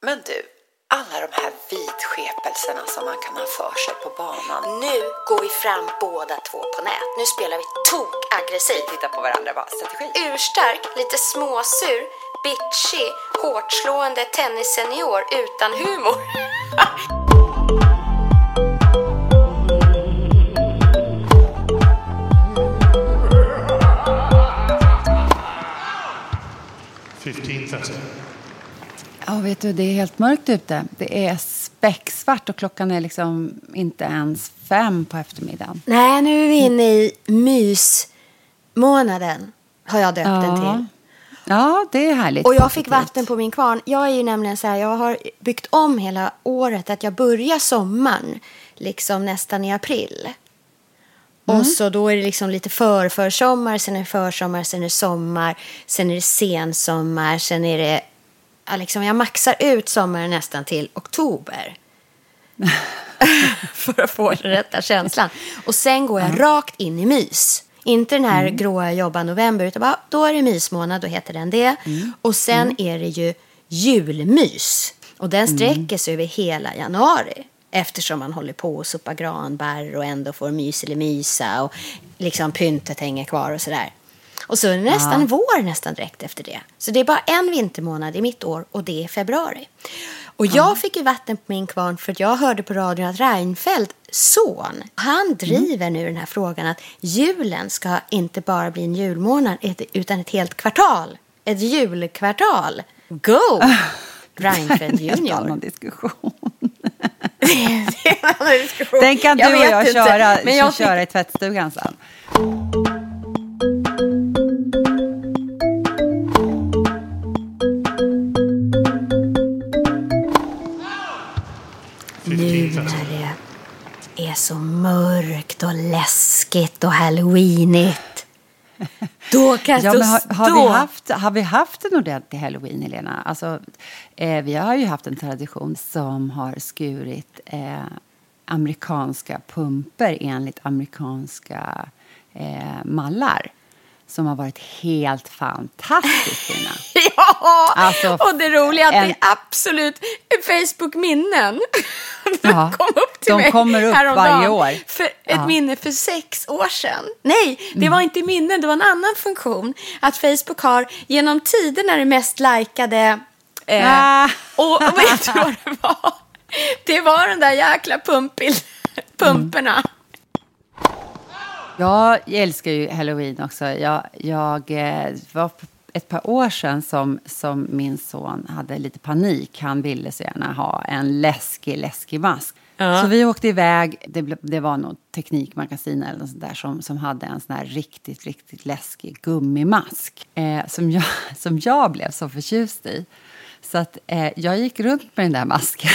Men du, alla de här vidskepelserna som man kan ha för sig på banan. Nu går vi fram båda två på nät. Nu spelar vi tok-aggressivt. Titta på varandra, vad strategi. Urstark, lite småsur, bitchig, hårt slående tennissenior utan humor. Fifteen thirty. Ja, vet du, det är helt mörkt ute. Det är becksvart och klockan är liksom inte ens fem på eftermiddagen. Nej, nu är vi inne i mysmånaden. Har jag döpt den till. Ja, det är härligt. Och jag fick vatten på min kvarn. Jag är ju nämligen så här, jag har byggt om hela året att jag börjar sommaren liksom nästan i april. Och så då är det liksom lite för försommar, sen är det försommar, sen är det sommar, sen är det sensommar, sen är det... Liksom jag maxar ut sommaren nästan till oktober. för att få den rätta känslan. Och sen går jag rakt in i mys. Inte den här gråa jobba november, utan bara, då är det mysmånad, då heter den det. Och sen är det ju julmys. Och den sträcker sig över hela januari. Eftersom man håller på och sopa granbär och ändå får mys eller mysa och liksom pyntet hänger kvar och sådär. Och så är det nästan vår nästan direkt efter det. Så det är bara en vintermånad i mitt år och det är februari. Och jag fick ju vatten på min kvarn för att jag hörde på radion att Reinfeldt son, han driver nu den här frågan att julen ska inte bara bli en julmånad utan ett helt kvartal. Ett julkvartal. Go! Reinfeldt Helt junior. Det är en diskussion. Den kan du och jag inte, köra, men jag köra i tvättstugan sen. Nu när det är så mörkt och läskigt och halloweenigt. Då kan Ja, jag har, har, vi haft, har vi haft en ordentlig halloween, Helena? Alltså, eh, vi har ju haft en tradition som har skurit eh, amerikanska pumper enligt amerikanska eh, mallar som har varit helt fantastiskt fina. Ja! Alltså, och det roliga är att en- det är absolut Facebook-minnen. De Ja, kom upp till de mig kommer upp häromdagen varje år. För ett Ja. Mm. minne för sex år sedan. Nej, det var inte minnen, det var en annan funktion. Att Facebook har genom tiderna det mest likade... Eh, Ah. Och vet du vad det var? Det var den där jäkla pumpil, pumperna. Jag älskar ju halloween också. Jag, jag eh, var ett par år sedan som, som min son hade lite panik. Han ville så gärna ha en läskig, läskig mask. Så vi åkte iväg. Det, det var något teknikmagasin eller något sånt där som, som hade en sån här riktigt, riktigt läskig gummimask. Eh, som, jag, som jag blev så förtjust i. Så att eh, jag gick runt med den där masken.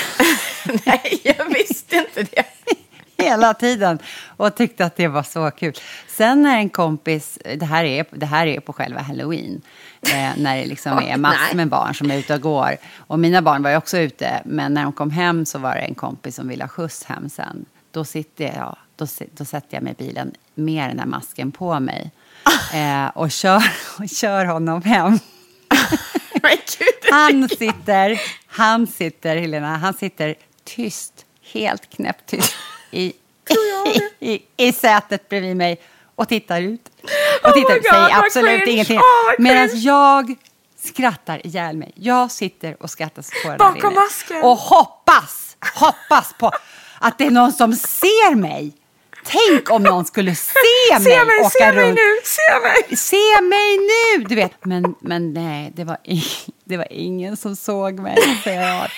Nej, jag visste inte det. hela tiden och tyckte att det var så kul. Sen när en kompis, det här är, det här är på själva halloween, eh, när det liksom är massor med barn som är ute och går. Och mina barn var ju också ute, men när de kom hem så var det en kompis som ville ha skjuts hem sen. Då, sitter jag, då, då sätter jag mig i bilen med den här masken på mig eh, och, kör, och kör honom hem. Han sitter, han sitter, Helena, han sitter tyst, helt knäpptyst i, i, i sätet bredvid mig och tittar ut. Och tittar, my God, säger absolut ingenting. Oh, Medan jag skrattar ihjäl mig. Jag sitter och skrattar så tårarna Bakom masken. Och hoppas, hoppas på att det är någon som ser mig. Tänk om någon skulle se mig se mig, åka se mig runt nu, se mig. se mig nu! Du vet, men, men nej, det var, det var ingen som såg mig. Så jag,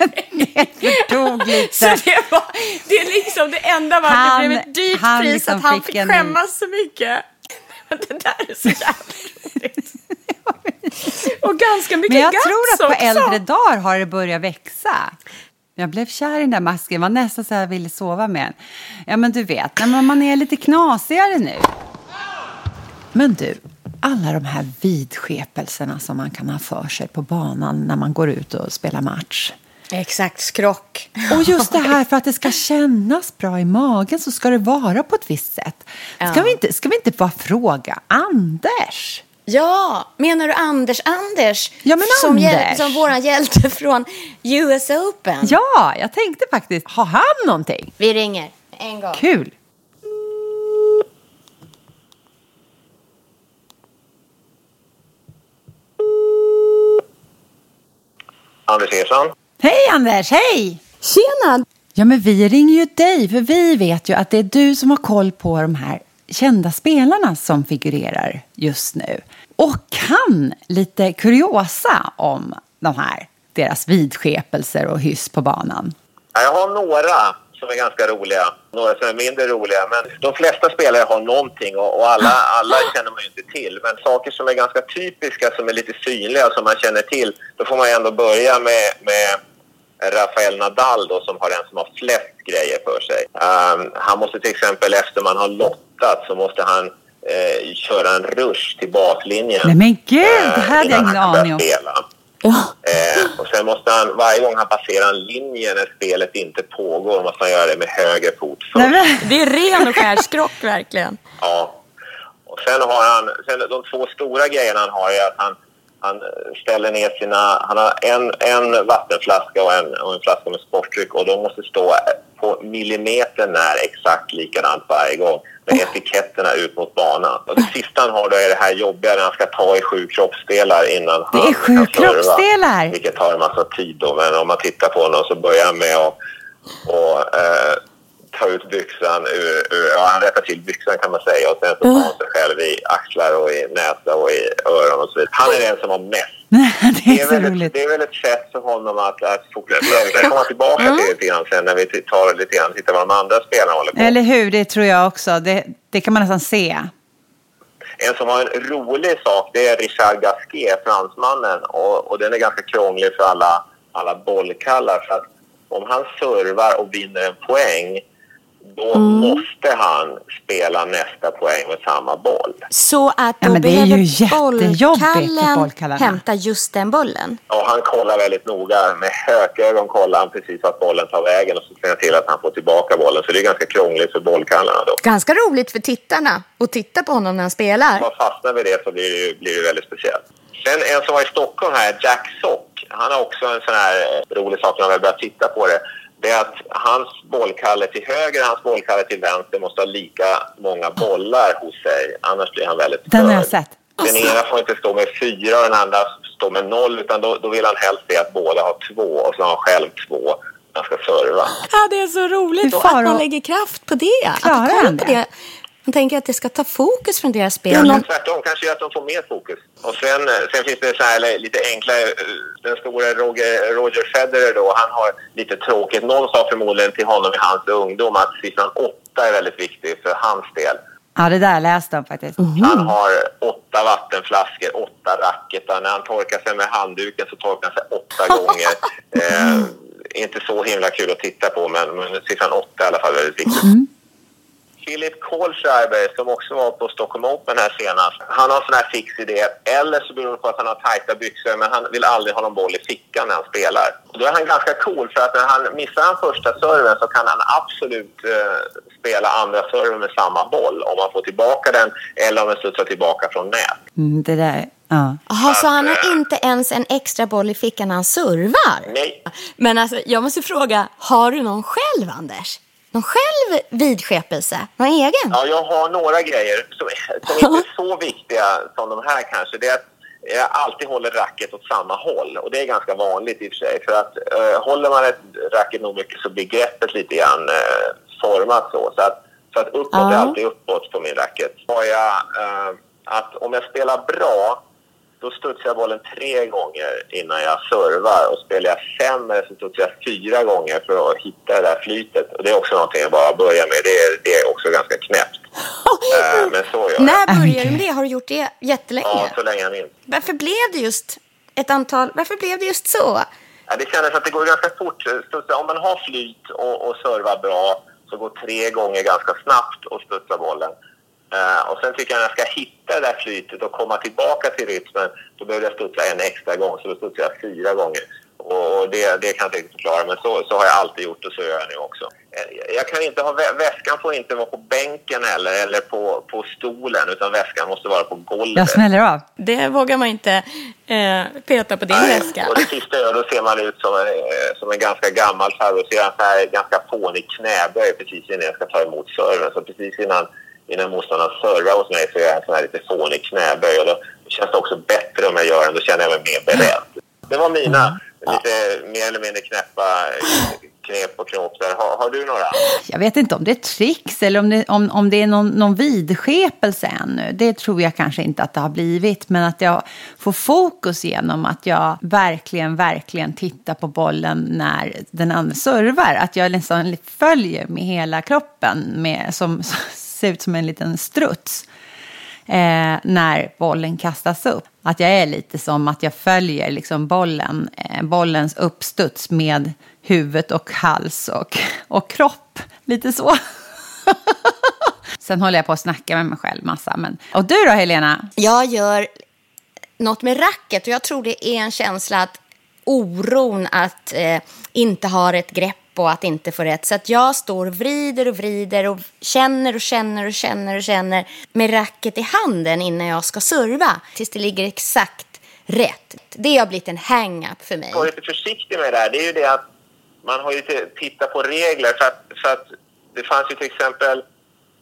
det förtog Så lite. det, var, det är liksom det enda var att Han- det blev ett dyrt han pris liksom att han fick fick skämmas så mycket. Det där är så jävla roligt. Och ganska mycket Men jag guts tror att på också. äldre dagar har det börjat växa. Jag blev kär i den där masken, var nästan så jag ville sova med den. Ja men du vet, när man- man är lite knasigare nu. Men du, alla de här vidskepelserna som man kan ha för sig på banan när man går ut och spelar match. Exakt, skrock. Och just det här för att det ska kännas bra i magen så ska det vara på ett visst sätt. Ska, Ja. vi, inte, ska vi inte bara fråga Anders? Ja, menar du Anders Anders? Ja, men som, Anders. som våran hjälte från US Open. Ja, jag tänkte faktiskt, har han någonting? Vi ringer en gång. Kul! Anders Ersson. Hej Anders, hej! Tjena! Ja, men vi ringer ju dig, för vi vet ju att det är du som har koll på de här kända spelarna som figurerar just nu. Och kan lite kuriosa om de här, deras vidskepelser och hyss på banan. Ja, Jag har några som är ganska roliga, några som är mindre roliga. Men de flesta spelare har någonting och, och alla, alla känner man ju inte till. Men saker som är ganska typiska, som är lite synliga, som man känner till. Då får man ju ändå börja med, med Rafael Nadal då, som har den som har flest grejer för sig. Ehm, han måste till exempel, efter man har lottat, så måste han eh, köra en rush till baslinjen. Nej men gud, eh, det här hade jag ingen aning om. spela. Eh, och sen måste han, varje gång han passerar en linje när spelet inte pågår, måste han göra det med höger fot först. Nej, men, Det är ren och skär skrock verkligen. Ja. Och sen har han, sen de två stora grejerna han har är att han, han ställer ner sina, han har en, en vattenflaska och en, och en flaska med sportdryck och de måste stå på millimeter när exakt likadant varje gång med etiketterna ut mot banan. Och det sista han har då är det här jobbiga när han ska ta i sju kroppsdelar innan Det han kan serva. Vilket tar en massa tid då, men om man tittar på honom så börjar han med att och, eh, ta ut byxan ur, ur, ja han rättar till byxan kan man säga och sen så tar han sig själv i axlar och i näsa och i öron och så vidare. Han är den som har mest. det är så väldigt, roligt. det är väl ett sätt för honom att, att fokusera. Vi kan komma tillbaka till det lite grann sen när vi tar lite grann tittar vad de andra spelarna håller på Eller hur, det tror jag också. Det, det kan man nästan se. En som har en rolig sak det är Richard Gasquet, fransmannen. Och, och den är ganska krånglig för alla, alla bollkallar. För att om han servar och vinner en poäng då måste han spela nästa poäng med samma boll. Så att Ja, då men det är ju behöver bollkallen bollkallarna. hämta just den bollen. Och han kollar väldigt noga. Med hökögon kollar han precis vart bollen tar vägen och så ser han till att han får tillbaka bollen. Så det är ganska krångligt för bollkallarna då. Ganska roligt för tittarna att titta på honom när han spelar. Om man fastnar vid det så blir det, blir det väldigt speciellt. Sen en som var i Stockholm här, Jack Sock. Han har också en sån här eh, rolig sak när man väl börjar titta på det. Det är att hans bollkalle till höger och hans bollkalle till vänster måste ha lika många bollar hos sig. Annars blir han väldigt Den har jag störd. sett. Den ena får inte stå med fyra och den andra står med noll. Utan då, då vill han helst se att båda har två och så har han själv två när han ska serva. Ja, det är så roligt far att man lägger kraft på det. Klarar han på det? Man tänker att det ska ta fokus från deras spel. Ja, Men- tvärtom kanske gör att de får mer fokus. Och sen, eh, sen finns det så här lite enkla, eh, den stora Roger, Roger Federer då, han har lite tråkigt. Någon sa förmodligen till honom i hans ungdom att siffran åtta är väldigt viktig för hans del. Ja, det där läste jag faktiskt. Han har åtta vattenflaskor, åtta racketar. När han torkar sig med handduken så torkar han sig åtta gånger. Eh, inte så himla kul att titta på, men, men siffran åtta är i alla fall väldigt viktig. Philip Kohlschreiber, som också var på Stockholm Open här senast, han har en sån här fix idé. Eller så beror det på att han har tajta byxor, men han vill aldrig ha någon boll i fickan när han spelar. Och då är han ganska cool, för att när han missar han första serven så kan han absolut eh, spela andra serven med samma boll om han får tillbaka den eller om den studsar tillbaka från nät. Mm, det där, ja. Jaha, så han har inte ens en extra boll i fickan när han servar? Nej. Men alltså, jag måste fråga, har du någon själv, Anders? Någon själv vidskepelse? Någon egen? Ja, jag har några grejer som, som inte är så viktiga som de här kanske. Det är att jag alltid håller racket åt samma håll. Och det är ganska vanligt i och för sig. För att eh, håller man ett racket nog mycket så blir greppet lite grann eh, format så. Så att, så att uppåt är Ja. alltid uppåt på min racket. Har jag eh, att om jag spelar bra då studsar jag bollen tre gånger innan jag servar och spelar jag sämre så studsar jag fyra gånger för att hitta det där flytet. Och det är också någonting jag bara börjar med. Det är, det är också ganska knäppt. Eh, men så gör jag. När började du med det? Har du gjort det jättelänge? Ja, så länge jag minns. Varför blev det just ett antal. Varför blev det just så? Ja, det kändes att det går ganska fort. Om man har flyt och, och servar bra så går tre gånger ganska snabbt och studsa bollen. Uh, och sen tycker jag att jag ska hitta det där flytet och komma tillbaka till rytmen, då behöver jag studsa en extra gång. Så då studsar jag fyra gånger. Och det, det kan jag inte förklara, men så, så har jag alltid gjort och så gör jag nu också. Eh, jag kan inte ha, väskan får inte vara på bänken heller, eller på, på stolen, utan väskan måste vara på golvet. Jag smäller av. Det vågar man inte eh, peta på din Nej, väska. Och det sista jag då ser man ut som en, eh, som en ganska gammal farbror. Så jag har en ganska fånig knäböj precis innan jag ska ta emot serven. Så precis innan, innan motståndaren servar hos mig så gör jag en sån här lite fånig knäböj. Och då känns det också bättre om jag gör den. Då känner jag mig mer beredd. Det var mina. Mm lite mer eller mindre knäppa knep och knop där. Har, har, du några? Jag vet inte om det är tricks eller om det, om, om det är någon, någon vidskepelse ännu. Det tror jag kanske inte att det har blivit. Men att jag får fokus genom att jag verkligen, verkligen tittar på bollen när den andra servar. Att jag nästan följer med hela kroppen med, som se ut som en liten struts eh, när bollen kastas upp. Att jag är lite som att jag följer liksom bollen, eh, bollens uppstuds med huvudet och hals och, och kropp. Lite så. Sen håller jag på att snacka med mig själv massa. Men... Och du då Helena? Jag gör något med racket och jag tror det är en känsla att oron att eh, inte ha ett grepp på att inte få rätt. Så att jag står och vrider och vrider och känner och känner och känner och känner med racket i handen innan jag ska serva. Tills det ligger exakt rätt. Det har blivit en hang-up för mig. Jag är lite försiktig med det här. Det är ju det att man har ju tittat på regler. För att, för att det fanns ju till exempel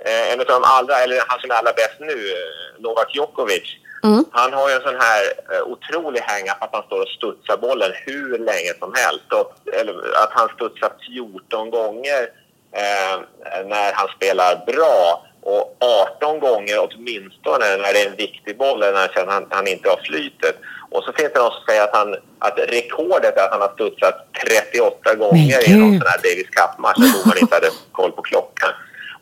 eh, en av de allra, eller han som är allra bäst nu, eh, Novak Djokovic Mm. Han har ju en sån här uh, otrolig hang att han står och studsar bollen hur länge som helst. Och, eller att han studsar 14 gånger uh, när han spelar bra och 18 gånger åtminstone när det är en viktig boll eller när han, han inte har flytet. Och så finns det någon som säger att, han, att rekordet är att han har studsat 38 gånger i någon sån här Davis Cup-match och man inte hade koll på klockan.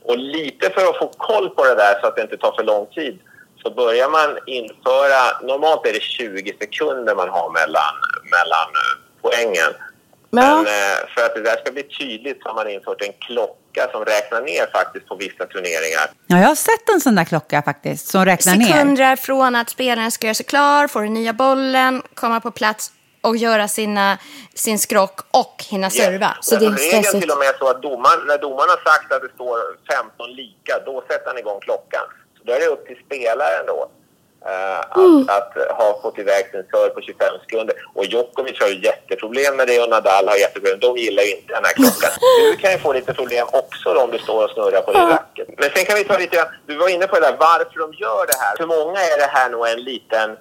Och lite för att få koll på det där så att det inte tar för lång tid så börjar man införa, normalt är det 20 sekunder man har mellan, mellan eh, poängen. Ja. Men eh, för att det där ska bli tydligt så har man infört en klocka som räknar ner faktiskt på vissa turneringar. Ja, jag har sett en sån där klocka faktiskt som räknar Sekunder ner. Sekunder från att spelaren ska göra sig klar, få den nya bollen, komma på plats och göra sina, sin skrock och hinna serva. Yes. Så det är regeln till och med så att domaren, när domaren har sagt att det står 15 lika, då sätter han igång klockan. Då är det upp till spelaren då. Uh, att, mm. att, ha fått iväg sin serve på 25 sekunder. Och Djokovic har ju jätteproblem med det och Nadal har jätteproblem. De gillar ju inte den här klockan. Du kan ju få lite problem också då, om du står och snurrar på din racket. Men sen kan vi ta lite, du var inne på det där varför de gör det här. För många är det här nog en liten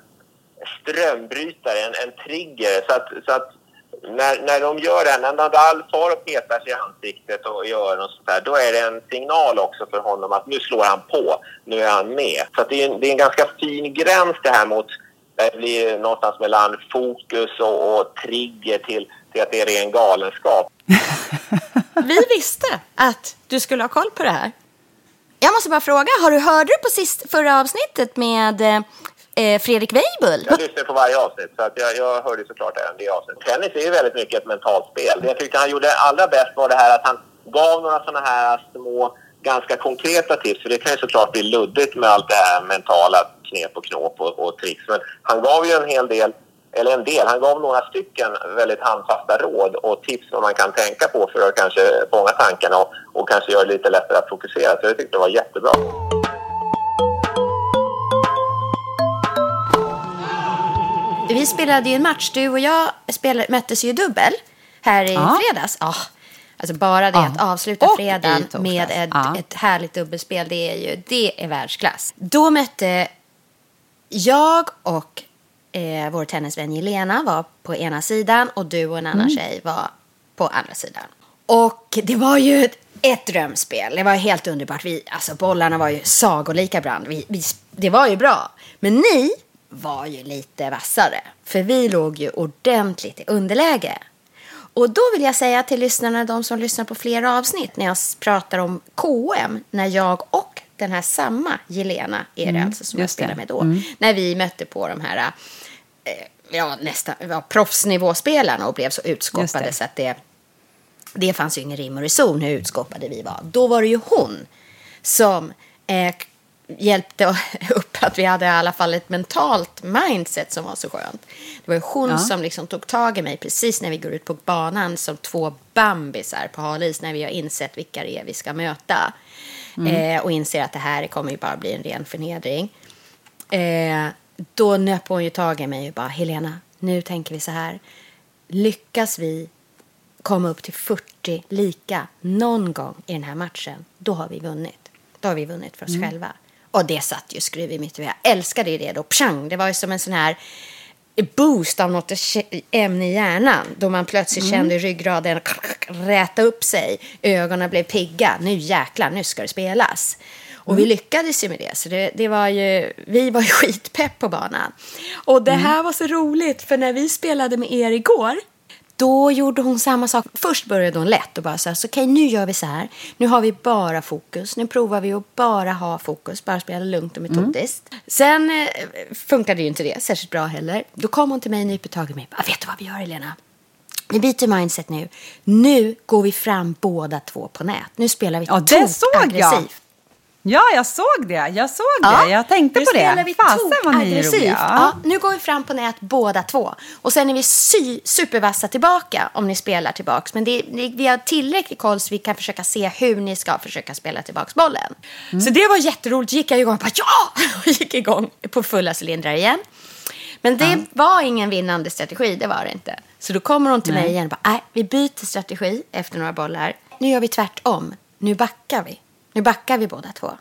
strömbrytare, en, en trigger. Så att, så att när, när de gör det, när Nadal far och petar sig i ansiktet och gör något sånt där, då är det en signal också för honom att nu slår han på, nu är han med. Så det är, en, det är en ganska fin gräns det här mot, det blir någonstans mellan fokus och, och trigger till, till att det är ren galenskap. Vi visste att du skulle ha koll på det här. Jag måste bara fråga, har du, hörde du på sist, förra avsnittet med eh, eh, Fredrik Weibull. Jag lyssnar på varje avsnitt, så att jag, jag hörde såklart även det avsnittet. Tennis är ju väldigt mycket ett mentalt spel. Det jag tyckte han gjorde allra bäst var det här att han gav några sådana här små, ganska konkreta tips. För det kan ju såklart bli luddigt med allt det här mentala knep och knåp och, och tricks. Men han gav ju en hel del eller en del. Han gav några stycken väldigt handfasta råd och tips som man kan tänka på för att kanske fånga tankarna och, och kanske göra det lite lättare att fokusera. Så jag tyckte det var jättebra. Vi spelade ju en match, du och jag spelade, möttes ju dubbel här i ja. fredags. Oh, alltså bara det ja. att avsluta och fredagen med ett, ja. ett härligt dubbelspel, det är ju det är världsklass. Då mötte jag och eh, vår tennisvän Jelena var på ena sidan och du och en annan mm. tjej var på andra sidan. Och det var ju ett, ett drömspel. Det var helt underbart. Vi, alltså bollarna var ju sagolika ibland. Vi, vi, det var ju bra. Men ni var ju lite vassare. För vi låg ju ordentligt i underläge. Och då vill jag säga till lyssnarna, de som lyssnar på flera avsnitt, när jag pratar om KM, när jag och den här samma Jelena är det mm, alltså som jag spelade med då, mm. när vi mötte på de här eh, ja, nästan var proffsnivåspelarna och blev så utskåpade så att det, det fanns ju ingen rim och reson hur utskåpade vi var. Då var det ju hon som eh, hjälpte upp att vi hade i alla fall ett mentalt mindset som var så skönt. Det var ju hon Ja. som liksom tog tag i mig precis när vi går ut på banan som två bambisar på halis när vi har insett vilka det är vi ska möta. Eh, och inser att det här kommer ju bara bli en ren förnedring. Eh, då nöp hon ju tag i mig och bara Helena, nu tänker vi så här. Lyckas vi komma upp till 40 lika någon gång i den här matchen, då har vi vunnit. Då har vi vunnit för oss själva. Och det satt ju skruv i mitt huvud. Jag älskade ju det då. Pjang! Det var ju som en sån här boost av något ämne i hjärnan. Då man plötsligt kände ryggraden räta upp sig. Ögonen blev pigga. Nu jäklar, nu ska det spelas. Och vi lyckades ju med det. Så det, det var ju, vi var ju skitpepp på banan. Och det här var så roligt, för när vi spelade med er igår då gjorde hon samma sak. Först började hon lätt och bara så här, så okej nu gör vi så här. Nu har vi bara fokus. Nu provar vi att bara ha fokus, bara spela lugnt och metodiskt. Sen eh, funkade ju inte det särskilt bra heller. Då kom hon till mig, nyper tag i mig. Bara, Vet du vad vi gör Helena? Vi byter mindset nu. Nu går vi fram båda två på nät. Nu spelar vi Ja, jag. aggressivt. Ja, jag såg det. Jag såg Ja, det. Jag tänkte nu på spelar det. vi Fasen vad ni är roliga. Ja, nu går vi fram på nät båda två. Och sen är vi sy- supervassa tillbaka om ni spelar tillbaks. Men det, vi har tillräcklig koll så vi kan försöka se hur ni ska försöka spela tillbaks bollen. Mm. Så det var jätteroligt. gick jag igång och bara ja! Och gick igång på fulla cylindrar igen. Men det var ingen vinnande strategi, det var det inte. Så då kommer hon till mig igen och bara, nej, vi byter strategi efter några bollar. Nu gör vi tvärtom. Nu backar vi. Nu backar vi båda två.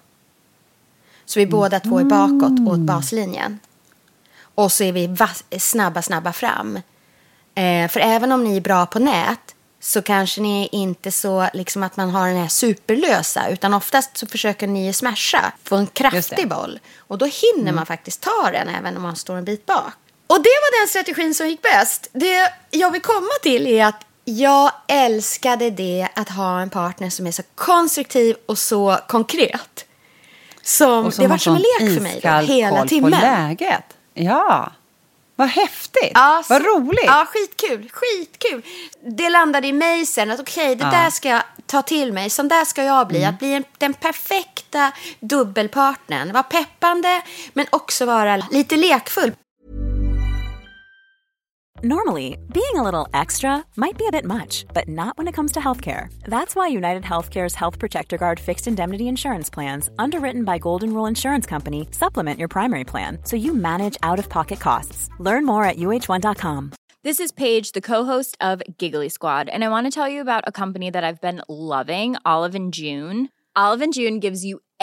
Så vi båda två är bakåt åt baslinjen. Och så är vi snabba, snabba fram. Eh, för även om ni är bra på nät så kanske ni inte så liksom att man har den här superlösa utan oftast så försöker ni smasha, få en kraftig boll. Och då hinner man faktiskt ta den även om man står en bit bak. Och det var den strategin som gick bäst. Det jag vill komma till är att jag älskade det att ha en partner som är så konstruktiv och så konkret. Som, Och det var som en sån lek för mig då, hela timmen. på läget. Ja, vad häftigt. Ja, vad roligt. Ja, skitkul. Skitkul. Det landade i mig sen att okej, det Ja. där ska jag ta till mig. Som där ska jag bli. Mm. Att bli en, den perfekta dubbelpartnern. Vara peppande, men också vara lite lekfull. Normally, being a little extra might be a bit much, but not when it comes to healthcare. That's why United Healthcare's Health Protector Guard fixed indemnity insurance plans, underwritten by Golden Rule Insurance Company, supplement your primary plan so you manage out of pocket costs. Learn more at uh1.com. This is Paige, the co-host of Giggly Squad, and I want to tell you about a company that I've been loving, Olive and June. Olive and June gives you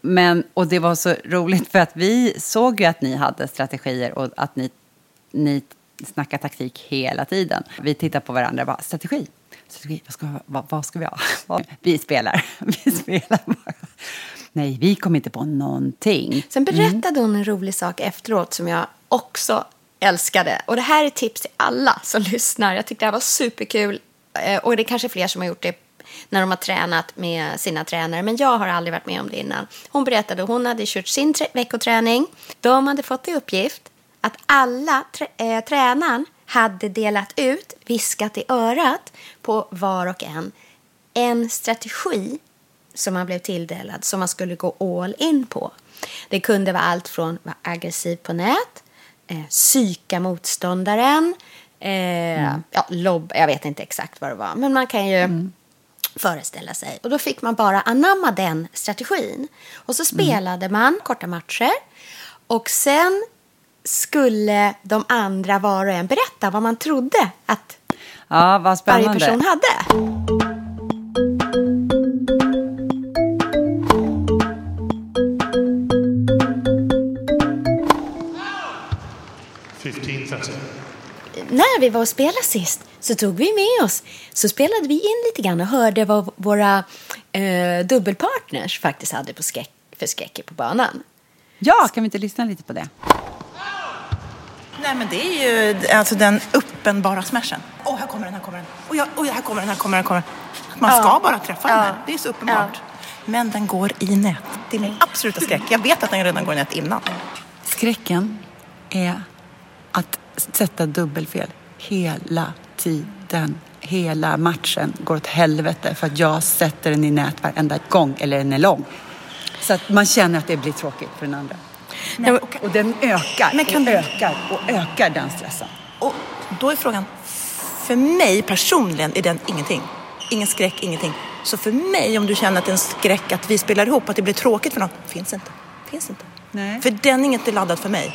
Men, och det var så roligt för att vi såg ju att ni hade strategier och att ni, ni snackar taktik hela tiden. Vi tittar på varandra och bara, strategi, strategi, vad ska, vad, vad ska vi ha? Vi spelar, vi spelar bara. Nej, vi kom inte på någonting. Sen berättade hon en rolig sak efteråt som jag också älskade. Och det här är tips till alla som lyssnar. Jag tyckte det här var superkul. Eh, och det är kanske fler som har gjort det när de har tränat med sina tränare. Men jag har aldrig varit med om det innan. Hon berättade att hon hade kört sin veckoträning. De hade fått i uppgift att alla trä- äh, tränaren hade delat ut, viskat i örat på var och en, en strategi som man blev tilldelad som man skulle gå all in på. Det kunde vara allt från att vara aggressiv på nät, eh, psyka motståndaren, eh, ja, lobb, jag vet inte exakt vad det var, men man kan ju föreställa sig. Och då fick man bara anamma den strategin. Och så spelade man korta matcher och sen skulle de andra var och en berätta vad man trodde att Ja, vad spännande. varje person hade. När vi var och spelade sist så tog vi med oss, så spelade vi in lite grann och hörde vad våra eh, dubbelpartners faktiskt hade på skräck, för skräcker på banan. Ja, kan vi inte lyssna lite på det? Nej, men det är ju alltså den uppenbara smashen. Åh, här kommer den, här kommer den. Oj, ja, oj, här kommer den, här kommer den, här kommer den. Man ska bara träffa den här. Det är så uppenbart. Men den går i nät. Det är min absoluta skräck. Jag vet att den redan går i nät innan. Skräcken är att sätta dubbelfel hela tiden. Hela matchen går åt helvete för att jag sätter den i nät varenda gång, eller den är lång. Så att man känner att det blir tråkigt för den andra. Nej, och, och den ökar Men kan och du- ökar och ökar den stressen. Och då är frågan, för mig personligen är den ingenting. Ingen skräck, ingenting. Så för mig, om du känner att det är en skräck att vi spelar ihop, att det blir tråkigt för någon, finns inte. Finns inte. Nej. För den är inte laddad för mig.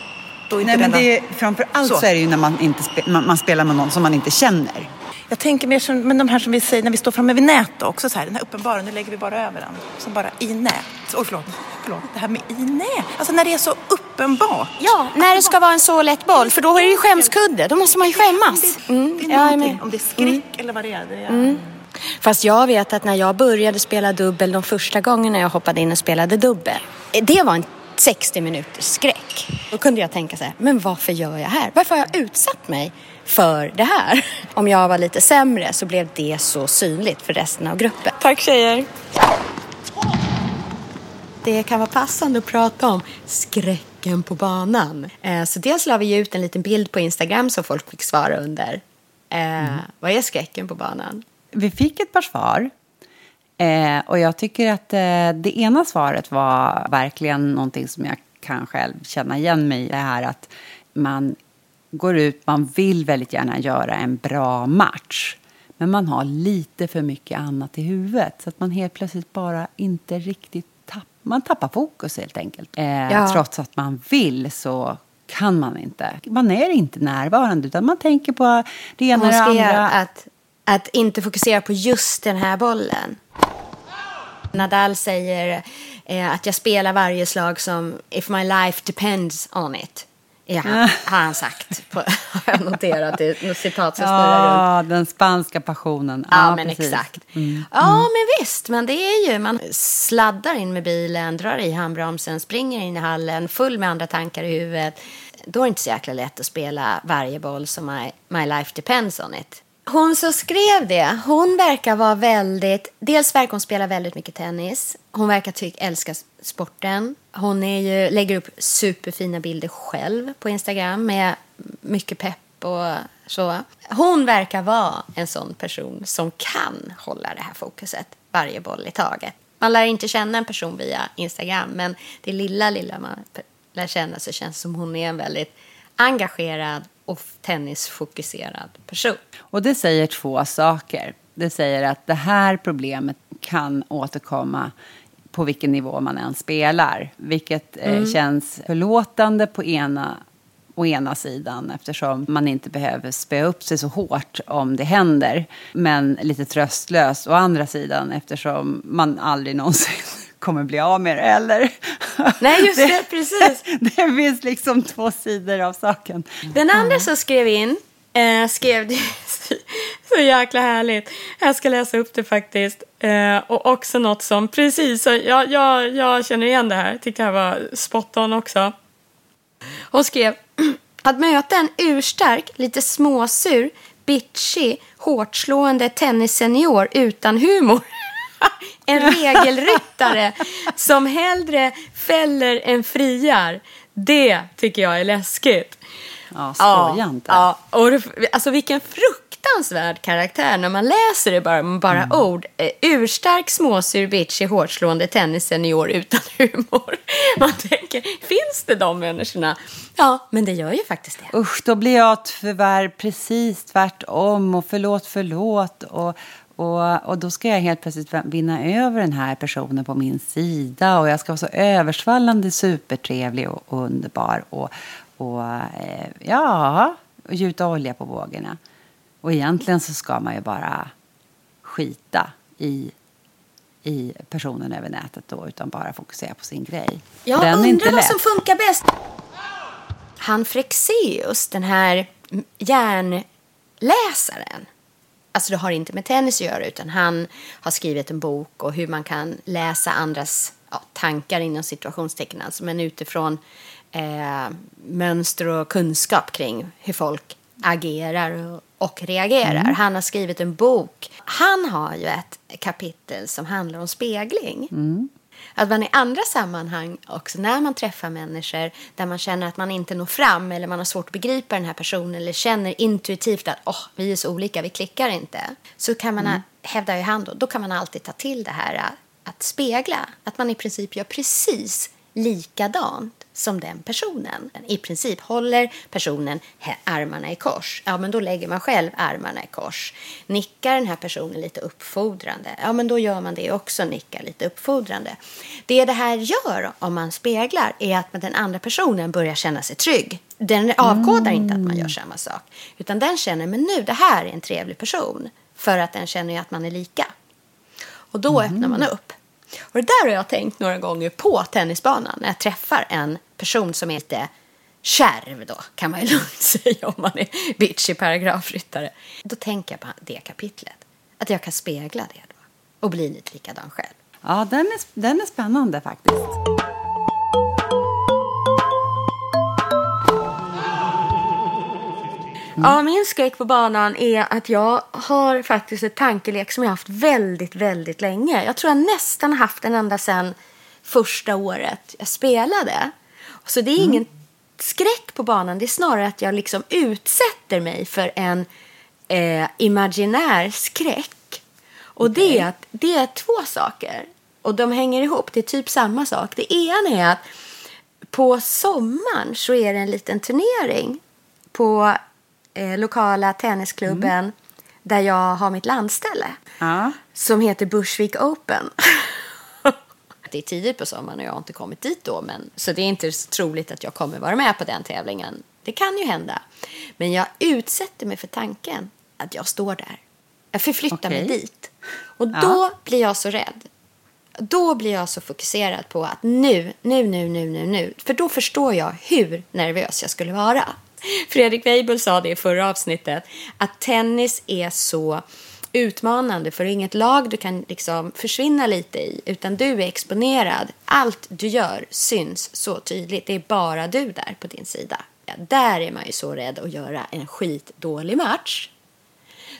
Är inte Nej, men det är, framför allt så. Så. är det ju när man, inte spe, man, man spelar med någon som man inte känner. Jag tänker mer som men de här som vi säger när vi står framme vid nät också så här, den här uppenbara, nu lägger vi bara över den. Som bara i nät. Oj, förlåt. förlåt. Det här med i nät. Alltså när det är så uppenbart. Ja, när det ska vara en så lätt boll, för då är det ju skämskudde. Då måste man ju skämmas. Mm, Det är jag är någonting. med. Om det är skräck eller vad det är. Det är... Fast jag vet att när jag började spela dubbel de första gångerna jag hoppade in och spelade dubbel. Det var en 60 minuters skräck. Då kunde jag tänka så här, men varför gör jag här? Varför har jag utsatt mig för det här? Om jag var lite sämre så blev det så synligt för resten av gruppen. Tack tjejer! Det kan vara passande att prata om skräcken på banan. Eh, Så dels la vi ut en liten bild på Instagram som folk fick svara under. Eh, Vad är skräcken på banan? Vi fick ett par svar. Eh, och jag tycker att eh, det ena svaret var verkligen någonting som jag kan själv känna igen mig i. Det här att man går ut, man vill väldigt gärna göra en bra match. Men man har lite för mycket annat i huvudet. Så att man helt plötsligt bara inte riktigt tappar, man tappar fokus helt enkelt. Eh, Ja. Trots att man vill så kan man inte. Man är inte närvarande utan man tänker på det ena och det andra. att, att inte fokusera på just den här bollen. Nadal säger eh, att jag spelar varje slag som if my life depends on it. Ja, har han sagt. På, har jag noterat. Är något citat som snurrar runt. Ja, den spanska passionen. Ja, men precis. exakt. Ja, men visst. Men det är ju, man sladdar in med bilen, drar i handbromsen, springer in i hallen, full med andra tankar i huvudet. Då är det inte så jäkla lätt att spela varje boll som my, my life depends on it. Hon som skrev det, hon verkar vara väldigt... Dels verkar hon spela väldigt mycket tennis. Hon verkar tycka, älska sporten. Hon är ju, lägger upp superfina bilder själv på Instagram med mycket pepp och så. Hon verkar vara en sån person som kan hålla det här fokuset varje boll i taget. Man lär inte känna en person via Instagram, men det lilla, lilla man lär känna så känns det som hon är en väldigt engagerad och tennisfokuserad person. Och det säger två saker. Det säger att det här problemet kan återkomma på vilken nivå man än spelar. Vilket eh, känns förlåtande på ena, å ena sidan eftersom man inte behöver spöa upp sig så hårt om det händer. Men lite tröstlöst å andra sidan eftersom man aldrig någonsin kommer bli av med det. Eller? Nej, just det, precis. Det finns liksom två sidor av saken. Den andra som skrev in eh, skrev det så, jäkla härligt. Jag ska läsa upp det faktiskt. Eh, och också något som precis, jag, jag, jag känner igen det här. Tyckte det här var spot on också. Hon skrev att möta en urstark, lite småsur, bitchig, hårtslående tennissenior utan humor. en regelryttare som hellre fäller än friar. Det tycker jag är läskigt. Ja, skoja inte. Ja, och alltså vilken fruktansvärd karaktär när man läser det bara med bara Mm. ord. Eh, urstark, småsur, bitchig, hårdslående tennissenior utan humor. Man tänker, finns det de människorna? Ja, men det gör ju faktiskt det. Usch, då blir jag tyvärr precis tvärtom och förlåt, förlåt. Och, och, och då ska jag helt plötsligt vinna över den här personen på min sida och jag ska vara så översvallande supertrevlig och, och underbar och, och eh, ja, och gjuta olja på vågorna. Och egentligen så ska man ju bara skita i, i personen över nätet då, utan bara fokusera på sin grej. Jag Den är undrar inte vad lätt. som funkar bäst. Han Frexeus, den här järnläsaren. Alltså det har inte med tennis att göra utan han har skrivit en bok och hur man kan läsa andras ja, tankar inom situationstecken. Alltså, men utifrån eh, mönster och kunskap kring hur folk agerar och, och reagerar. Mm. Han har skrivit en bok. Han har ju ett kapitel som handlar om spegling. Mm. Att man i andra sammanhang också när man träffar människor där man känner att man inte når fram eller man har svårt att begripa den här personen eller känner intuitivt att oh, vi är så olika, vi klickar inte. Så kan man, hävdar ju han då, då kan man alltid ta till det här äh, att spegla. Att man i princip gör precis likadant som den personen. I princip håller personen armarna i kors. Ja, men då lägger man själv armarna i kors. Nickar den här personen lite uppfordrande. Ja, men då gör man det också, nickar lite uppfordrande. Det det här gör om man speglar är att den andra personen börjar känna sig trygg. Den avkodar inte att man gör samma sak. Utan den känner, men nu, det här är en trevlig person. För att den känner ju att man är lika. Och då öppnar man upp. Och det där har jag tänkt några gånger på tennisbanan när jag träffar en person som är lite kärv då, kan man ju lugnt säga om man är bitchig paragrafryttare. Då tänker jag på det kapitlet. Att jag kan spegla det då och bli lite likadan själv. Ja, den är, den är spännande faktiskt. Ja, min skräck på banan är att jag har faktiskt ett tankelek som jag haft väldigt, väldigt länge. Jag tror jag nästan haft den ända sedan första året jag spelade. Så det är ingen skräck på banan, det är snarare att jag liksom utsätter mig för en eh, imaginär skräck. Och det, är det är två saker. Och de hänger ihop, det är typ samma sak. Det ena är att på sommaren så är det en liten turnering på eh, lokala tennisklubben där jag har mitt landställe. Ja. Som heter Bushwick Open. det är tidigt på sommaren och jag har inte kommit dit då. Men, så det är inte troligt att jag kommer vara med på den tävlingen. Det kan ju hända. Men jag utsätter mig för tanken att jag står där. Jag förflyttar mig Okej. dit. Och då blir jag så rädd. Då blir jag så fokuserad på att nu, nu, nu, nu, nu, nu. För då förstår jag hur nervös jag skulle vara. Fredrik Weibull sa det i förra avsnittet. Att tennis är så utmanande för det är inget lag du kan liksom försvinna lite i. Utan du är exponerad. Allt du gör syns så tydligt. Det är bara du där på din sida. Ja, där är man ju så rädd att göra en skitdålig match.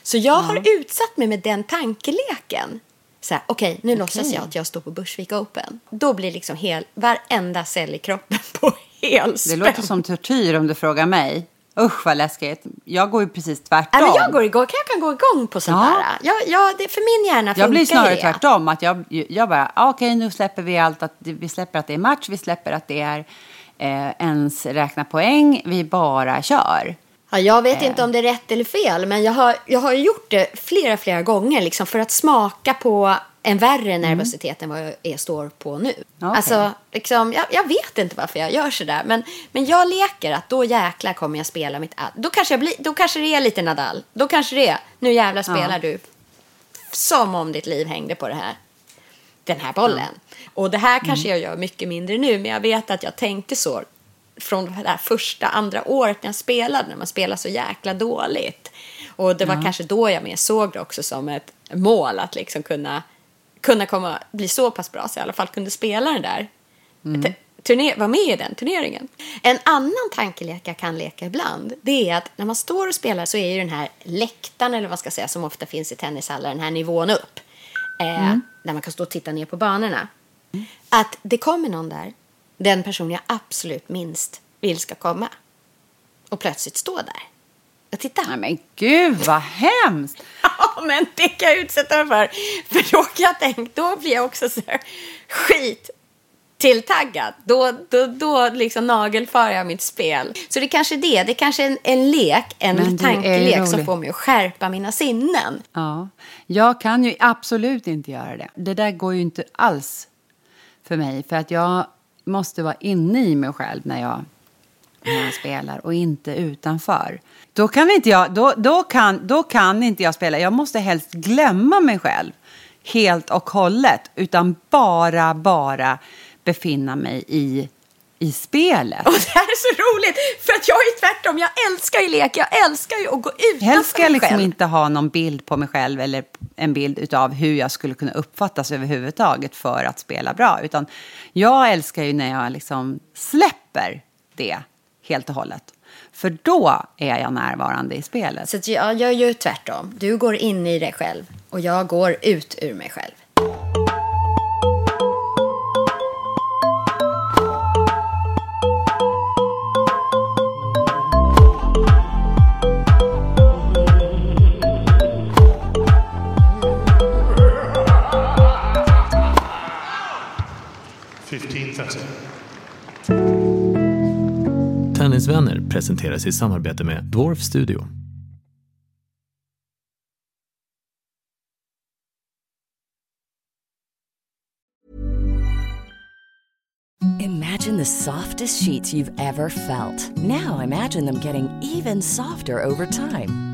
Så jag har utsatt mig med den tankeleken. Så här, okej, nu låtsas jag att jag står på Bushwick Open. Då blir liksom hel, varenda cell i kroppen på helspänn. Det låter som tortyr om du frågar mig. Usch vad läskigt. Jag går ju precis tvärtom. Ja, men jag, går igång, jag kan gå igång på sånt Ja. där. Jag, jag, det, för min hjärna Jag blir funkar snarare det. tvärtom. Att jag, jag bara, ah, okej nu släpper vi allt. Att, vi släpper att det är match, vi släpper att det är eh, ens räkna poäng. Vi bara kör. Ja, jag vet Eh. inte om det är rätt eller fel, men jag har, jag har gjort det flera, flera gånger liksom, för att smaka på en värre nervositet än vad jag står på nu. Okej. Alltså, liksom, jag, jag vet inte varför jag gör sådär, men, men jag leker att då jäklar kommer jag spela mitt... Då kanske, jag då kanske det är lite Nadal. Då kanske det är, nu jävlar spelar Ja. du som om ditt liv hängde på det här den här bollen. Och det här kanske jag gör mycket mindre nu, men jag vet att jag tänkte så från det här första, andra året när jag spelade, när man spelar så jäkla dåligt. Och det var kanske då jag mer såg det också som ett mål att liksom kunna, kunna komma, bli så pass bra så jag i alla fall kunde spela den där. T- Turner, vara med i den turneringen. En annan tankelek jag kan leka ibland, det är att när man står och spelar så är ju den här läktaren, eller vad man ska säga, som ofta finns i tennishallar, den här nivån upp. Eh, Där man kan stå och titta ner på banorna. Att det kommer någon där, den person jag absolut minst vill ska komma. Och plötsligt stå där. Titta. Nej men gud vad hemskt. Ja, men det kan jag utsätta mig för. För då kan jag tänka, då blir jag också så här skit tilltaggad. Då, då, då liksom nagelfar jag mitt spel. Så det kanske är det. Det kanske är en, en lek, en tankelek som får mig att skärpa mina sinnen. Ja, jag kan ju absolut inte göra det. Det där går ju inte alls för mig. För att jag måste vara inne i mig själv när jag när jag spelar och inte utanför. Då kan inte jag, då, då kan, då kan inte jag spela. Jag måste helst glömma mig själv helt och hållet. Utan bara, bara befinna mig i i spelet. Och det här är så roligt, för att jag är tvärtom. Jag älskar ju lek, jag älskar ju att gå utanför Helst ska jag liksom själv. inte ha någon bild på mig själv eller en bild av hur jag skulle kunna uppfattas överhuvudtaget för att spela bra. Utan jag älskar ju när jag liksom släpper det helt och hållet. För då är jag närvarande i spelet. Så jag gör ju tvärtom. Du går in i dig själv och jag går ut ur mig själv. Tennisvänner presenteras i samarbete med Dwarf Studio. Imagine the softest sheets you've ever felt. Now imagine them getting even softer over time.